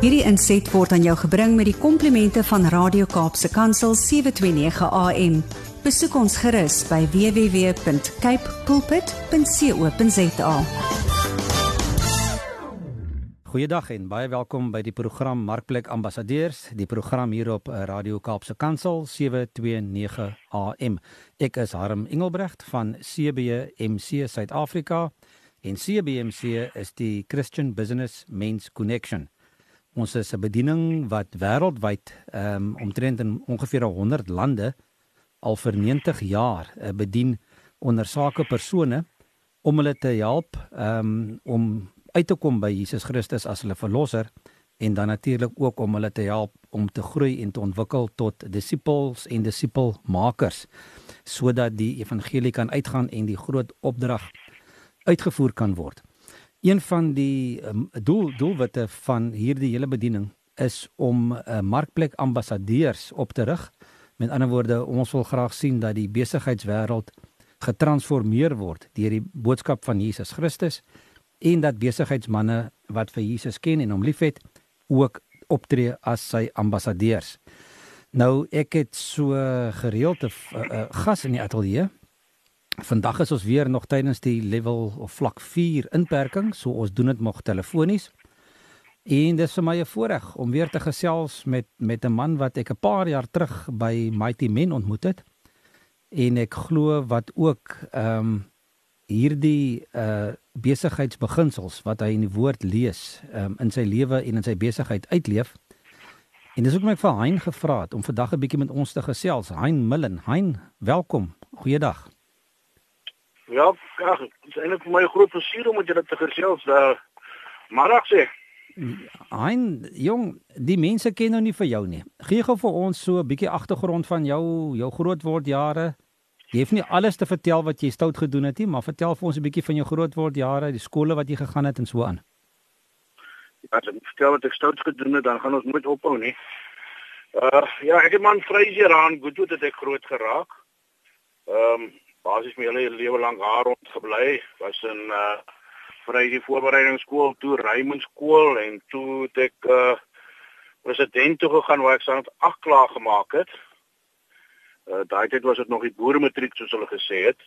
Hierdie inset word aan jou gebring met die komplimente van Radio Kaapse Kansel 729 AM. Besoek ons gerus by www.cape pulpit.co.za. Goeiedag en baie welkom by die program Markplek Ambassadeurs, die program hier op eh, Radio Kaapse Kansel 729 AM. Ek is Harm Engelbrecht van CBMC Suid-Afrika en CBMC is die Christian Business Men's Connection. Ons is 'n bediening wat wêreldwyd ehm um, omtrent in ongeveer 100 lande al vir 90 jaar uh, bedien onder sake persone om hulle te help ehm um, om uit te kom by Jesus Christus as hulle verlosser en dan natuurlik ook om hulle te help om te groei en te ontwikkel tot disippels en disipelmakers sodat die evangelie kan uitgaan en die groot opdrag uitgevoer kan word. Een van die um, doel doelwitte van hierdie hele bediening is om 'n uh, markplek ambassadeurs op te rig. Met ander woorde, ons wil graag sien dat die besigheidswêreld getransformeer word deur die boodskap van Jesus Christus en dat besigheidsmense wat vir Jesus ken en hom liefhet ook optree as sy ambassadeurs. Nou ek het so gereeld 'n uh, uh, gas in die ateljee Vandag is ons weer nog tydens die level of vlak 4 inperking, so ons doen dit nog telefonies. En dis vir my 'n voorreg om weer te gesels met met 'n man wat ek 'n paar jaar terug by Mighty Men ontmoet het. En ek glo wat ook ehm um, hierdie uh besigheidsbeginsels wat hy in die woord lees, ehm um, in sy lewe en in sy besigheid uitleef. En dis ook my vir Hein gevra het om vandag 'n bietjie met ons te gesels. Hein Millen, Hein, welkom. Goeiedag. Ja, ag, dit is eintlik vir my 'n groot plesier om met julle te gesels. Uh Maandag sê. Hein, jong, die mense ken nou nie vir jou nie. Gee gou vir ons so 'n bietjie agtergrond van jou, jou grootword jare. Jy het nie alles te vertel wat jy stout gedoen het nie, maar vertel vir ons 'n bietjie van jou grootword jare, die skole wat jy gegaan het en so aan. As ek vertel wat ek stout gedoen het, dan gaan ons nooit ophou nie. Uh ja, ek het man Freysier aan Goodwood het ek groot geraak. Ehm um, basies my hele lewe lank daar rond gebly was in uh vry die voorbereidingsskool toe Raymond skool en toe het ek uh president toe gegaan waar ek staan 8 klaar gemaak het. Uh daai tyd was dit nog die boere matriek soos hulle gesê het.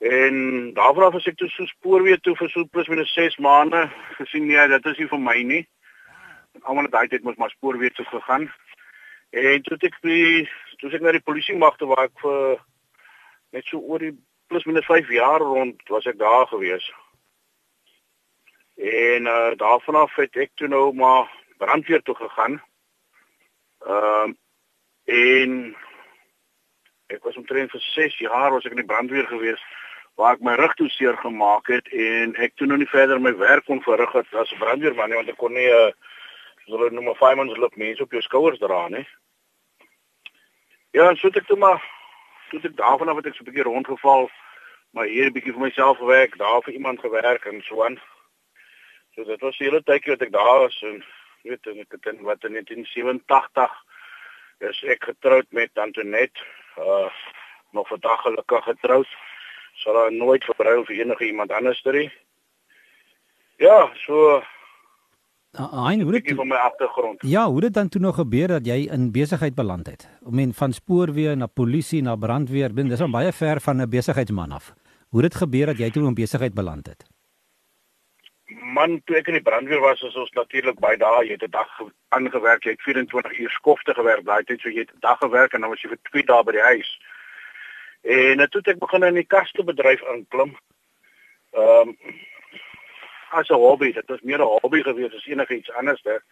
En daarvoor af as ek toe so spoorweë toe vir so plus minus 6 maande gesien nee, dit is nie vir my nie. Almal het daai tyd mos maar spoorweë toe gegaan. En toe ek by toe ek na die polisie magte waar ek vir net so oor die plus minus 5 jaar rond was ek daar gewees. En uh daarvan af het ek toe nou maar brandweer toe gegaan. Ehm uh, en ek was omtrent vir 6 jaar was ek in die brandweer gewees waar ek my rug toe seer gemaak het en ek toe nou nie verder my werk kon verrig het as brandweerman nie want ek kon nie 'n uh, so 'n nommer 5 months loop mense op jou skouers dra nie. Ja, so het ek toe maar toe ek daarvan af het ek so 'n bietjie rondgeval, maar hier 'n bietjie vir myself gewerk, daar vir iemand gewerk en so aan. So dit was die hele tydjie wat ek daar was en weet en ek het in wat in 1987 is ek getroud met Antoinette. Uh nog vandag gelukkig getroud. Sal haar nooit verbruil vir enige iemand anders nie. Ja, so Hein, hoe dit van my agtergrond. Ja, hoe dit dan toe nog gebeur dat jy in besigheid beland het? Om men van spoorweë na polisie na brandweer, bin, dis al baie ver van 'n besigheidsman af. Hoe dit gebeur dat jy toe in besigheid beland het? Man, toe ek in die brandweer was, was ons natuurlik baie dae, jy het 'n dag aangewerk, jy het 24 uur skofte gewerk, daai tyd so jy het 'n dag gewerk en dan was jy vir 2 dae by die huis. En toe het ek begin in die kastebedryf inklim. Ehm um, as 'n hobby. Dit was meer 'n hobby gewees as enigiets anders daar.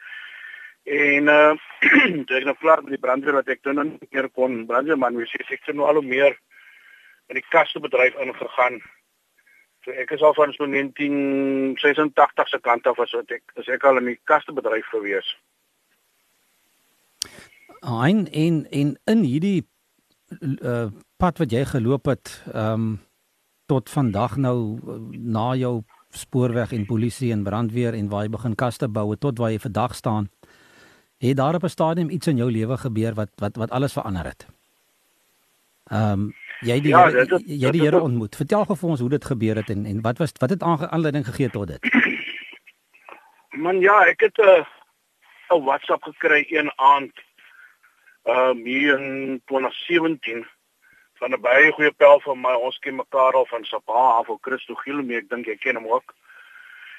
En uh ek nou klaar met die brandweer wat ek toe nou nie meer kon brandweerman wees, ek het nou al meer in die kastebedryf ingegaan. So ek is al van so 1986 se kant af as wat ek as ek al in die kastebedryf gewees. Ein en en in hierdie uh pad wat jy geloop het, ehm um, tot vandag nou na jou spoorweg en polisie en brandweer en waar jy begin kaste bou tot waar jy vandag staan. Het daar op 'n stadium iets in jou lewe gebeur wat wat wat alles verander het? Ehm um, jy die ja, dit, jy die Here ontmoet. Vertel gou vir ons hoe dit gebeur het en en wat was wat het aanleiding gegee tot dit? Man ja, ek het 'n uh, 'n WhatsApp gekry een aand uh in 2017 van 'n baie goeie pel van my. Ons ken mekaar al van Sabah af of Christo Gilome, ek dink ek ken hom ook.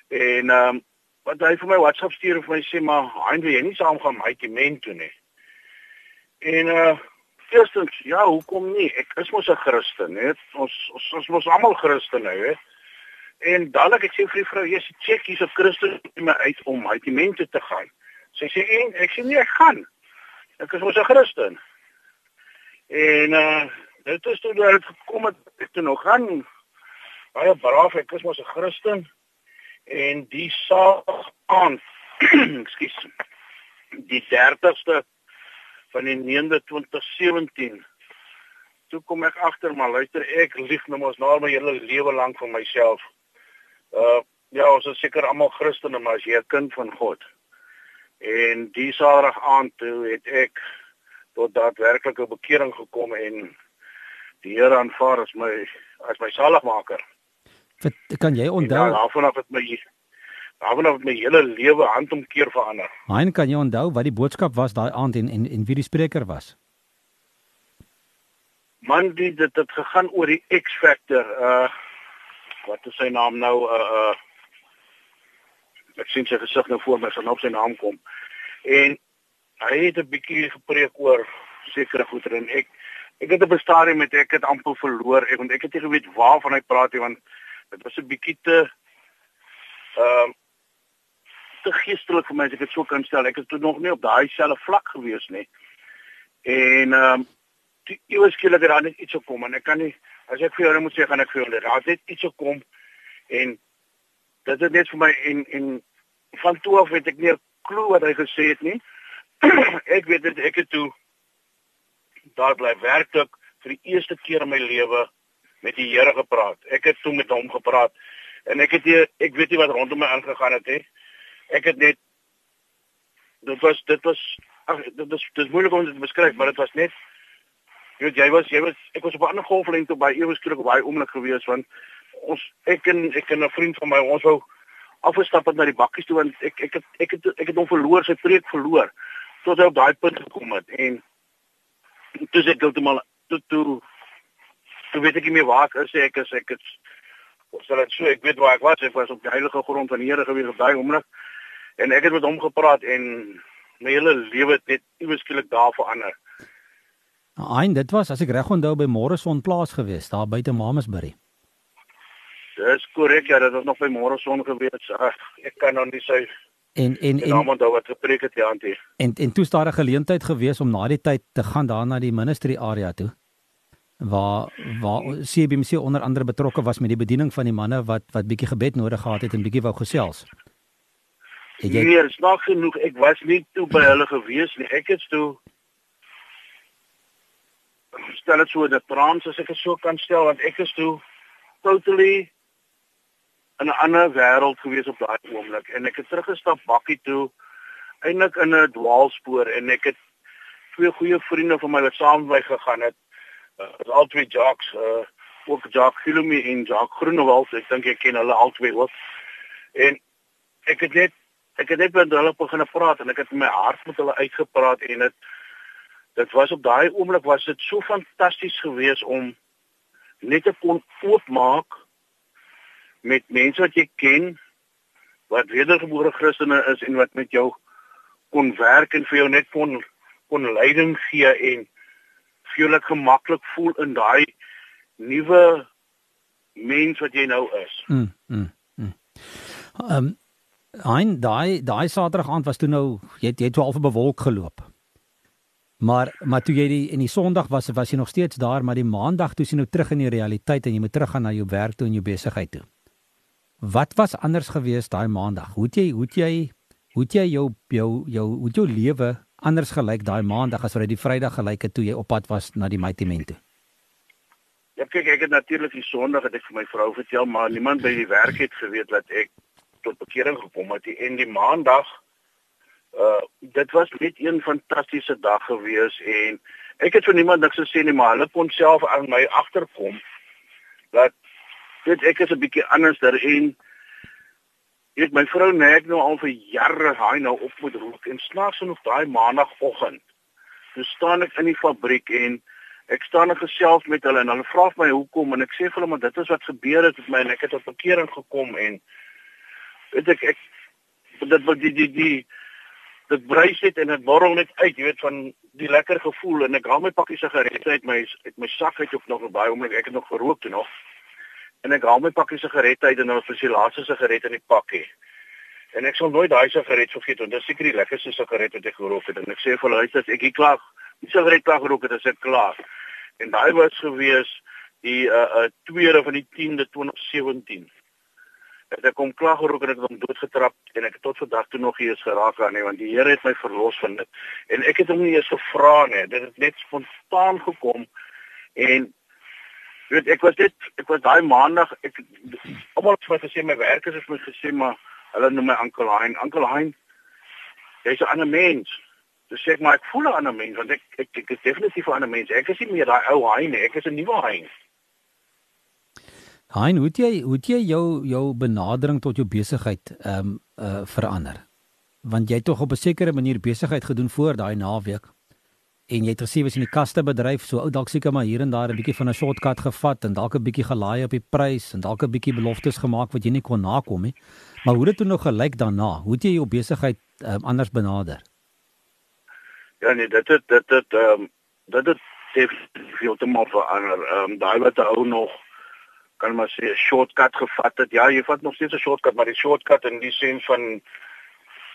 En ehm um, wat hy vir my WhatsApp stuur en vir my sê maar, "Hein, wil jy nie saam gaan my tement toe nie?" En uh eerstens, ja, hoekom nie? Ek is mos 'n Christen, hè. Ons ons ons mos almal Christen nou, hè. En dadelik ek sê vir die vrou, "Jy sê check hier's 'n Christen my uit om my tement te gaan." Sy sê, "En ek sê nee, ek gaan." Ek is mos 'n Christen. En uh dit is toe dat gekom het ek toe nog gaan. Baie braaf ek is mos 'n Christen en die saak aan ekskuus die 30ste van die 9de 2017 toe kom ek agter maar luister ek lieg nou mos na my hele lewe lank van myself. Uh ja ons is seker almal Christene maar as jy 'n kind van God en die saterdag aand toe het ek tot daadwerklike bekering gekom en die Here aanvaar as my as my saligmaker. Kan jy onthou? Ja, daarvan af het my daarvan af het my hele lewe handomkeer verander. Hein, kan jy onthou wat die boodskap was daai aand en en en wie die spreker was? Man, die, dit het gegaan oor die X-factor. Uh wat is sy naam nou? Uh uh ek sien sy gesig nou voor my, sy nou op sy naam kom. En hy het 'n bietjie gepreek oor sekere goeie en ek ek het op 'n stadium met ek het amper verloor. Ek want ek het nie geweet waarvan hy praat nie want dit was 'n bietjie te ehm uh, te geestelik vir my as ek dit so kan stel. Ek het tot nog nie op daai selfe vlak gewees nie. En ehm um, die ewe skielik het daar net iets gekom en ek kan nie as ek vir jou moet sê gaan ek vir jou daar het net iets gekom en dit het net vir my en en van toe af weet ek nie 'n klou wat hy gesê het nie. Ek weet dit ek het toe daar bly werklik vir die eerste keer in my lewe met die Here gepraat. Ek het toe met hom gepraat en ek het nie, ek weet nie wat rondom my aangegaan het nie. Ek het net dit was dit was ag dit is dit is moeilik om dit te beskryf, maar dit was net jy weet jy was jy was ek was op 'n ander golflengte by ewesklik baie oomblik gewees want ons ek en ek en 'n vriend van my ons wou afgestap het na die bakkies toe want ek ek het ek het ek het hom verloor, sy preek verloor tot hy op daai punt gekom het en toe sê ek heeltemal toe toe toe weet ek nie meer waar ek is ek is ek is of sal dit so ek weet waar ek was ek was op die heilige grond van die Here gewees op daai oomblik en ek het met hom gepraat en my hele lewe het net ieweskielik daar verander. Hein, dit was as ek reg onthou by Morrison plaas gewees daar buite Mamasbury. Dis korrek ja, dit was nog by Morrison gewees. Ag, ek kan nou nie sy En en en en dan wat gepreek het ja antie. En en toe staar 'n geleentheid gewees om na die tyd te gaan daar na die ministry area toe. Waar waar CBC onder andere betrokke was met die bediening van die manne wat wat bietjie gebed nodig gehad het en bietjie wou gesels. Het jy Nee, snaaks genoeg, ek was nie toe by hulle gewees nie. Ek het toe stel dit so dat trans as ek dit so kan stel want ek is toe totally in 'n ander wêreld gewees op daai oomblik. En ek het teruggestap bakkie toe eintlik in 'n dwaalspoor en ek het twee goeie vriende van my wat saam met my gegaan het. Uh, is al twee jocks uh, ook Jock Hilmi en Jock Groenewald ek dink ek ken hulle al twee ook. En ek het net ek het net met hulle begin praat en ek het my hart met hulle uitgepraat en dit dit was op daai oomblik was dit so fantasties geweest om net te kon oopmaak met mense wat jy ken wat wedergebore Christene is en wat met jou kon werk en vir jou net kon kon leiding gee en vir jou net gemaklik voel in daai nuwe mens wat jy nou is. Mm. mm, mm. Ehm Hein daai daai Saterdag aand was toe nou jy jy het toe al op bewolk geloop. Maar maar toe jy die in die Sondag was was jy nog steeds daar maar die Maandag toe sien nou terug in die realiteit en jy moet teruggaan na jou werk toe en jou besigheid toe. Wat was anders geweest daai maandag? Hoe het jy hoe het jy hoe het jy jou jou jou hoe het jou lewe anders gelyk daai maandag as wat dit die Vrydag gelyk het toe jy op pad was na die Maitement toe? Ja kyk ek het natuurlik die Sondag het ek vir my vrou vertel maar niemand by die werk het geweet dat ek tot bekering gekom het en die Maandag uh dit was net een fantastiese dag gewees en ek het vir niemand niks gesê nie maar hulle kon self aan my agterkom dat weet ek is 'n bietjie anders daar en Jy weet my vrou nek nou al vir jare hy nou op met rook en snaaks genoeg daai maandagooggend. So staan ek in die fabriek en ek staan net geself met hulle en hulle vra my hoekom en ek sê vir hulle maar dit is wat gebeur het met my en ek het op verkeering gekom en weet ek ek dit wat die die die dit bruis net en dit borrel net uit jy weet van die lekker gevoel en ek haal my pakkie sigarette uit my uit my sak uit of nog baie omdat ek het nog gerook toe nog en ek haal my pakkie sigarette uit en dan vir die laaste sigaret in die pakkie. En ek sal nooit daai sigaret vergeet want dit is seker die lekkerste sigaret wat ek gerook het. En ek sê vir hulle as ek hier klaar die sigaret klaar gerook het as ek klaar. En daai was gewees die uh, uh tweede van die 10de 2017 het ek kom klaar geroek en ek het hom doodgetrap en ek het tot vandag toe nog hier is geraak aan nie want die Here het my verlos van dit. En ek het hom nie eens gevra nie. Dit het net spontaan gekom en weet ek was dit ek was daai maandag ek almal het vir my gesê my werkers het my gesê maar hulle noem my Uncle Hein Uncle Hein jy's 'n ander mens Dus sê ek maar ek voel 'n ander mens want ek ek, ek is definitief 'n ander mens. Ek is nie meer daai ou hein nie. Ek is 'n nuwe hein. Hein, hoe het jy hoe het jy jou jou benadering tot jou besigheid ehm um, uh verander? Want jy het tog op 'n sekere manier besigheid gedoen voor daai naweek en jy het gesê was in die kaste bedryf so ou dalk seker maar hier en daar 'n bietjie van 'n shortcut gevat en dalk 'n bietjie gelaai op die prys en dalk 'n bietjie beloftes gemaak wat jy nie kon nakom nie. Maar hoe het dit nog gelyk daarna? Hoe het jy jou besigheid um, anders benader? Ja nee, dit het dit het ehm um, dit het definitief heeltemal verander. Ehm um, daai wat ou nog kan maar sê 'n shortcut gevat het. Ja, jy vat nog steeds 'n shortcut, maar die shortcut in die sin van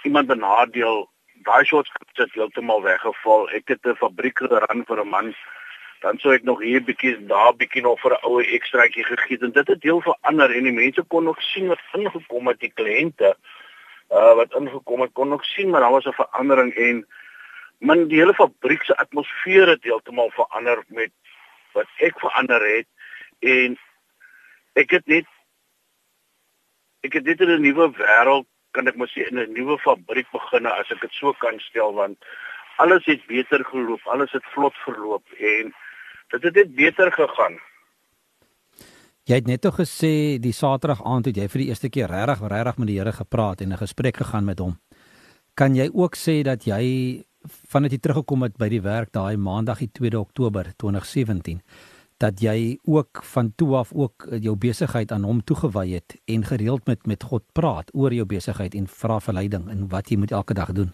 iemand benadeel, daai shortcut het heeltemal weggeval. Ek het 'n fabriek geran vir 'n man. Dan sou ek nog hier bietjie daar bietjie nog vir 'n oue ekstraatjie gegee het dit het deel verander en die mense kon nog sien wat ingekom het, die kliënte uh wat ingekom het kon nog sien maar daar was 'n verandering en man die hele fabriek se atmosfeer het heeltemal verander met wat ek verander het en ek het net ek het dit in 'n nuwe wêreld kan ek maar sê in 'n nuwe fabriek begin as ek dit so kan stel want alles het beter geloop alles het vlot verloop en dit het net beter gegaan Jy het net tog gesê die Saterdag aand het jy vir die eerste keer regtig regtig met die Here gepraat en 'n gesprek gegaan met hom. Kan jy ook sê dat jy vandat jy teruggekom het by die werk daai maandag die 2 Oktober 2017 dat jy ook van toe af ook jou besigheid aan hom toegewy het en gereeld met met God praat oor jou besigheid en vra verleiding en wat jy moet elke dag doen.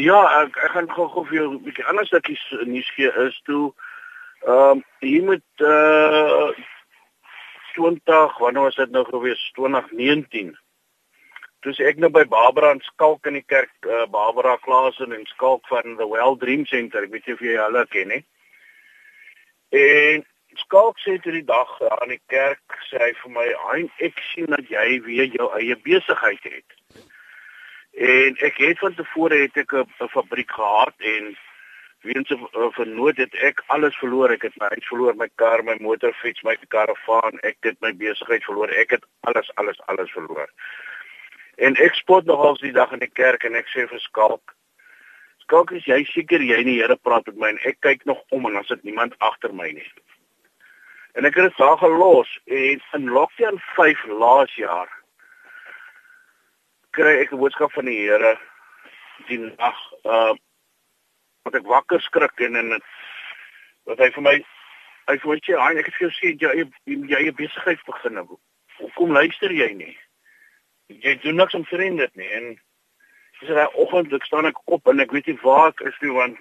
Ja, ek, ek gaan gou gou vir jou 'n bietjie anders stukkies nuus gee is toe ehm um, jy moet uh 20 wanneer was dit nou gewees 2019 Toe ek nou by Barbara en Skalk in die kerk, uh, Barbara Klasen en Skalk van the Well Dream Center, ek weet nie of jy hulle ken nie. En Skalk sê toe die dag aan die kerk, sê hy vir my, "Hein, ek sien dat jy weer jou eie besigheid het." En ek het van tevore het ek 'n fabriek gehad en weens 'n vernoot het ek alles verloor. Ek het my huis verloor, my kar, my motorfiets, my karavaan, ek het my besigheid verloor. Ek het alles alles alles verloor. En ek spot nogals die dag in die kerk en ek sê vir Skalk, Skalk, is jy seker jy en die Here praat met my en ek kyk nog om en as dit niemand agter my nie. En ek het dit daar gelos en in lockdown 5 laas jaar kry ek 'n boodskap van die Here die nag uh wat ek wakker skrik en en wat hy vir my hy sê hy ek het vir jou sê jy jy jy besigheid begin. Hoekom luister jy nie? jy doen niks om vriend dit nie en dis daai oggend ek staan ek op en ek weet nie waar ek is nie want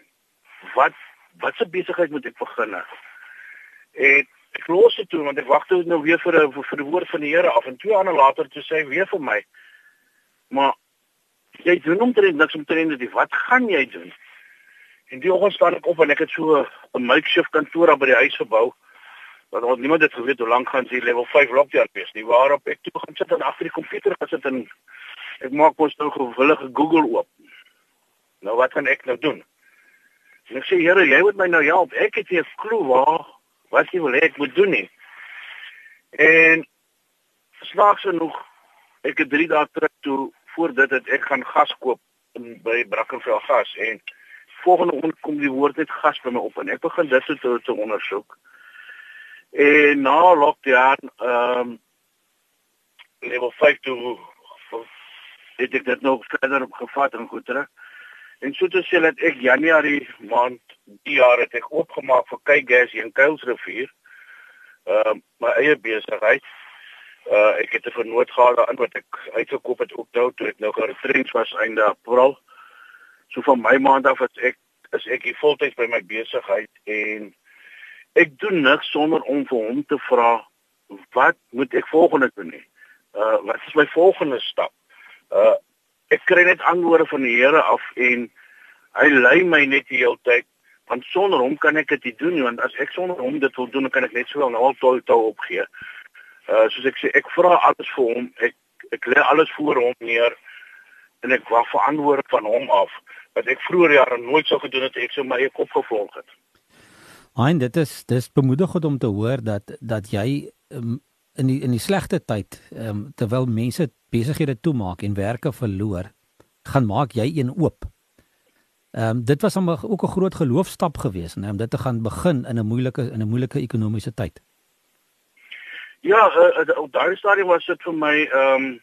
wat wat se besigheid moet ek begin en ek los dit toe want ek wag toe nou weer vir 'n vir die woord van die Here af. En twee ander later toe sê weer vir my maar jy doen omtrent niks omtrent dit wat gaan jy doen? En die oggend staan ek op en ek het so 'n makeshift kantoor by die huis gebou want ons niemand het geweet hoe lank gaan sy level 5 lockdown wees nie. Waarop ek toe gaan sit en agter die komputer gesit en ek maak mos nou gewillige Google oop. Nou wat kan ek nou doen? En ek sê Here jy moet my nou help. Ek het nie 'n klou waar wat jy wil hê ek moet doen nie. En snaaks genoeg ek het 3 dae terug toe voor dit het ek gaan gas koop in by Brackenfell gas. En volgende oggend kom die woord net gas by my op en ek begin dit te, te ondersoek. En na lockdown ehm um, level 5 toe het ek dit nog verder opgevat en goed terug. En so te sê dat ek Januarie maand die jaar het ek opgemaak vir kyk gas hier in Kuilsrivier. Ehm uh, my eie besigheid. Uh ek het 'n vernoot gehad daarin wat ek uitgekoop het ook nou toe ek nou geretrens was einde April. So van my maand af het ek is ek hier voltyds by my besigheid en ek doen niks sonder om vir hom te vra wat moet ek volgende doen nie. Uh wat is my volgende stap? Uh ek kry net antwoorde van die Here af en hy lei my net die hele tyd want sonder hom kan ek dit nie doen nie want as ek sonder hom dit wil doen dan kan ek net sowel nou al toe toe opgee. Uh soos ek sê ek vra alles vir hom. Ek ek lê alles voor hom neer en ek wag vir antwoorde van hom af wat ek vroeër jare nooit sou gedoen het ek sou my kop gevolg het. Hein dit is dis bemoedigend om te hoor dat dat jy um, in die in die slegte tyd um, terwyl mense besighede toemaak en werke verloor, gaan maak jy een oop. Ehm um, dit was hom ook 'n groot geloofstap geweest, né, om dit te gaan begin in 'n moeilike in 'n moeilike ekonomiese tyd. Ja, uh, op daardie stadium was dit vir my ehm um,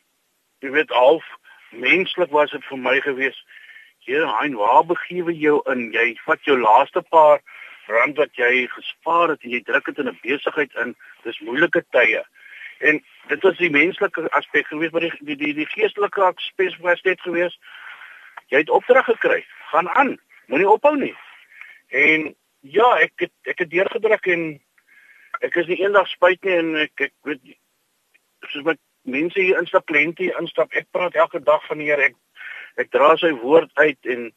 jy weet half menslik was dit vir my geweest. Here, hein, waar begewe jou in? Jy vat jou laaste paar rand wat jy gespaar het en jy druk dit in 'n besigheid in. Dis moeilike tye. En dit was die menslike aspek geweest, maar die die die, die geestelike aspek was net geweest. Jy het opdrag gekry, gaan aan, moenie ophou nie. En ja, ek het ek het deurgedruk en ek is nie eendag spyt nie en ek ek weet soos met mense hier instap kliënte hier instap, ek praat elke dag van die Here. Ek ek dra sy woord uit en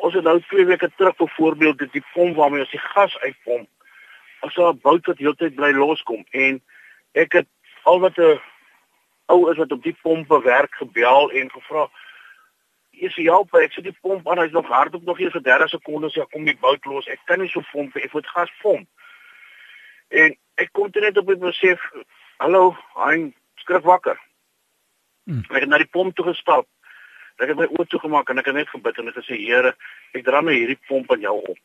ons het nou twee weke terug byvoorbeeld dit die pomp waarmee ons die gas uitpomp. Ons het 'n bout wat heeltyd bly loskom en ek het al wat 'n ou is wat op die pompe werk gebel en gevra is jy help? Ek sit die pomp aan hy's nog hardop nog eers vir 30 sekondes ja kom die bout los. Ek kan nie so pomp ek moet gas pomp. En ek kom net op die besef hallo hy skrik wakker. Hmm. ek het na die pomp toe gestap. Ek het my oë toegemaak en ek het net gebid en ek gesê Here ek dra nou hierdie pomp aan jou op.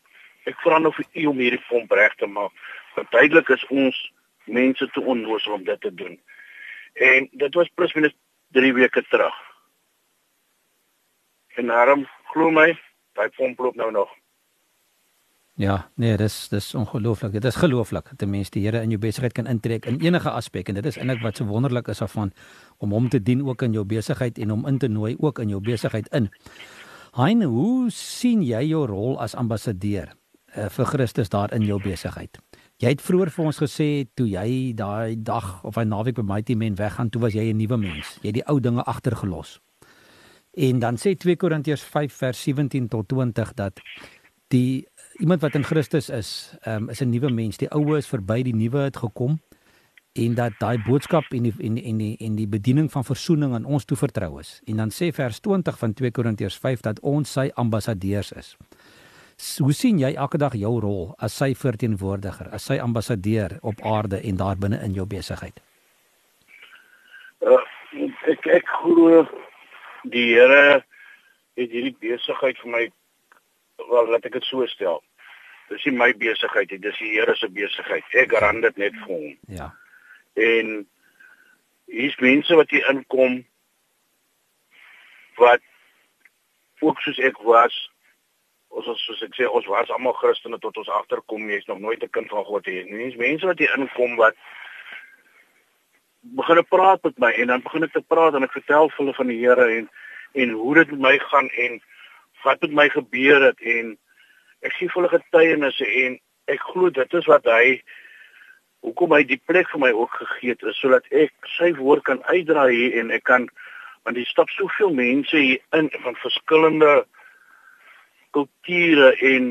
Ek vra nou vir u om hierdie pomp reg te maak. Want duidelik is ons mense te onnoos om dit te doen. En dit was plus minus 3 weke terug. En daarom glo my, daai pomp loop nou nog. Ja, nee, dis dis ongelooflik. Dit is gelooflik dat 'n mens die Here in jou besigheid kan intrek in enige aspek en dit is eintlik wat so wonderlik is af van om hom te dien ook in jou besigheid en om in te nooi ook in jou besigheid in. Hein, hoe sien jy jou rol as ambassadeur uh, vir Christus daar in jou besigheid? Jy het vroeër vir ons gesê toe jy daai dag of 'n naweek by Mighty Men weggaan, toe was jy 'n nuwe mens. Jy het die ou dinge agtergelos. En dan sê 2 Korintiërs 5 vers 17 tot 20 dat die iemand wat in Christus is, um, is 'n nuwe mens. Die ou is verby, die nuwe het gekom en dat daai boodskap en die en en die en die bediening van verzoening aan ons toe vertrou is. En dan sê vers 20 van 2 Korintiërs 5 dat ons sy ambassadeurs is. Hoe sien jy elke dag jou rol as sy verteenwoordiger, as sy ambassadeur op aarde en daar binne in jou besigheid? Uh, ek ek glo die Here het hierdie besigheid vir my wel laat ek dit so stel. Dis nie my besigheid nie, dis die Here se besigheid. Ek garant dit net vir hom. Ja. En hier's mense wat hier inkom wat ook soos ek was ons ons soos ek sê ons was almal Christene tot ons agterkom jy's nog nooit 'n kind van God hier. Dis mense wat hier inkom wat begin praat met my en dan begin ek te praat en ek vertel hulle van die Here en en hoe dit met my gaan en wat met my gebeur het en ek gee hulle getuienisse en ek glo dit is wat hy hoekom hy die plek vir my ook gegee het is sodat ek sy woord kan uitdra hier en ek kan want hier stap soveel mense hier in van verskillende kulture en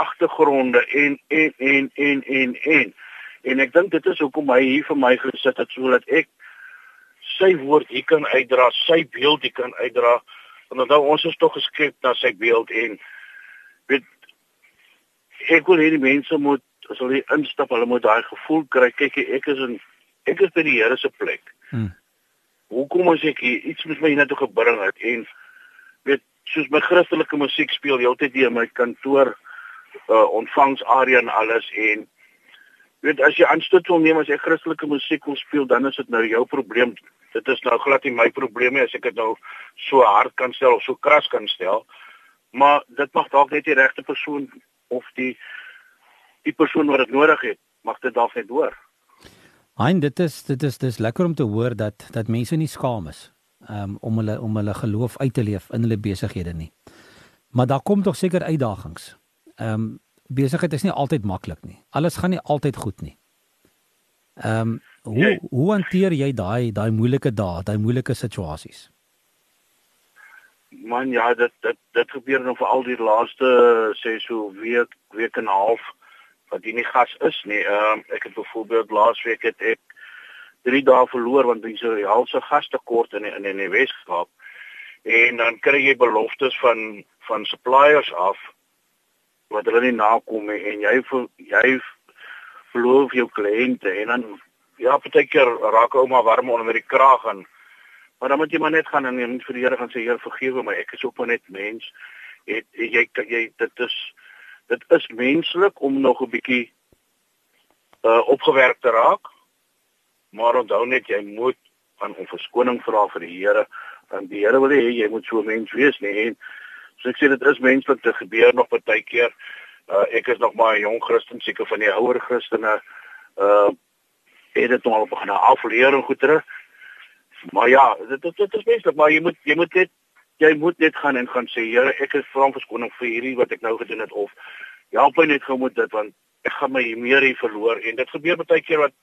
agtergronde en en en en en en en ek dink dit is hoekom hy hier vir my gesit het sodat ek sy woord hier kan uitdra, sy beeld hier kan uitdra want dan ons is tog geskep na sy beeld en weet ek wil hê die mense moet as hulle instap, hulle moet daai gevoel kry kyk ek is in ek is by die Here se plek. Hmm. Hoekom as ek hier, iets met my hiernatoe gebring het en soos my Christelike musiek speel heeltyd hier in my kantoor uh ontvangsaria en alles en weet as jy aanstoot wil neem as jy Christelike musiek wil speel, dan is dit nou jou probleem. Dit is nou glad nie my probleem nie as ek dit nou so hard kan stel of so kras kan stel. Maar dit mag dalk net die regte persoon of die die persoon wat dit nodig het, mag dit dalk net hoor. Hein, dit is dit is dis lekker om te hoor dat dat mense nie skaam is um, om hulle om hulle geloof uit te leef in hulle besighede nie. Maar daar kom tog seker uitdagings. Ehm um, besigheid is nie altyd maklik nie. Alles gaan nie altyd goed nie. Ehm um, hoe jy, hoe hanteer jy daai daai moeilike dae, daai moeilike situasies? Man ja, dit dit dit gebeur nou vir al die laaste sê so week week en 'n half wat hier nie gas is nie. Ehm um, ek het byvoorbeeld laasweek het ek 3 dae verloor want dis 'n halse gastekort in in in die Weskaap. En dan kry jy beloftes van van suppliers af wat hulle nie nakom nie en jy jy verloor jou kliënte en dan ja, partykeer raak ou maar warm onder met die kraag en maar dan moet jy maar net gaan en jy moet vir die Here gaan sê Heer vergewe my, ek is ook maar net mens. Het, jy jy dit is dit is menslik om nog 'n bietjie uh opgewerk te raak. Maar onthou net jy moet van om verskoning vra vir die Here want die Here wil hê jy moet so 'n mens wees nie en So ek sê dit is menslik te gebeur nog baie keer. Uh ek is nog maar 'n jong Christen, seker van die ouer Christene. Uh het dit nog al begin afleer en goeie. Maar ja, dit dit, dit is menslik, maar jy moet jy moet net jy moet net gaan en gaan sê Here, ek is vra verskoning vir hierdie wat ek nou gedoen het of help my net gou met dit want ek gaan my meer hier verloor en dit gebeur baie keer wat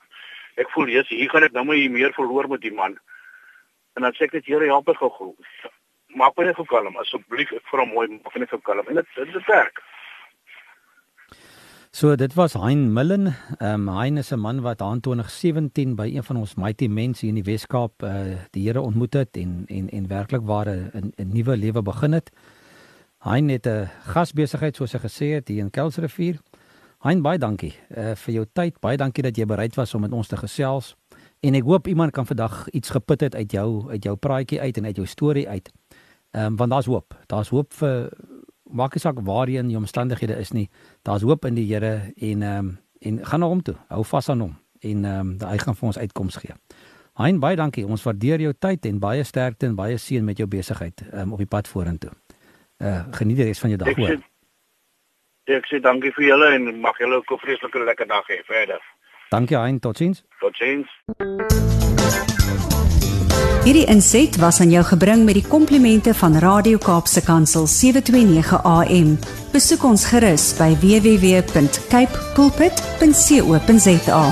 ek voel jy's hier gaan ek nou my meer verloor met die man. En dan sê ek net Here, help my gou maak my net gou kalm asseblief ek vra mooi maak my net gou kalm en dit dit werk So dit was Hein Millen. Ehm um, Hein is 'n man wat aan 2017 by een van ons Mighty Mense in die Weskaap uh die Here ontmoet het en en en werklik waar 'n 'n nuwe lewe begin het. Hein het 'n gasbesigheid soos hy gesê het hier in Kelsrivier. Hein baie dankie uh vir jou tyd. Baie dankie dat jy bereid was om met ons te gesels. En ek hoop iemand kan vandag iets geput het uit jou uit jou praatjie uit en uit jou storie uit. Ehm um, want daar's hoop. Daar's hoop vir maak nie saak waarheen die omstandighede is nie. Daar's hoop in die Here en ehm um, en gaan na hom toe. Hou vas aan hom en ehm um, hy gaan vir ons uitkoms gee. Hein baie dankie. Ons waardeer jou tyd en baie sterkte en baie seën met jou besigheid ehm um, op die pad vorentoe. Uh geniet die res van jou dag hoor. Ek sê dankie vir julle en mag julle ook 'n vreeslike lekker dag hê verder. Dankie Hein, totsiens. Totsiens. Hierdie inset was aan jou gebring met die komplimente van Radio Kaapse Kansel 729 AM. Besoek ons gerus by www.cape pulpit.co.za.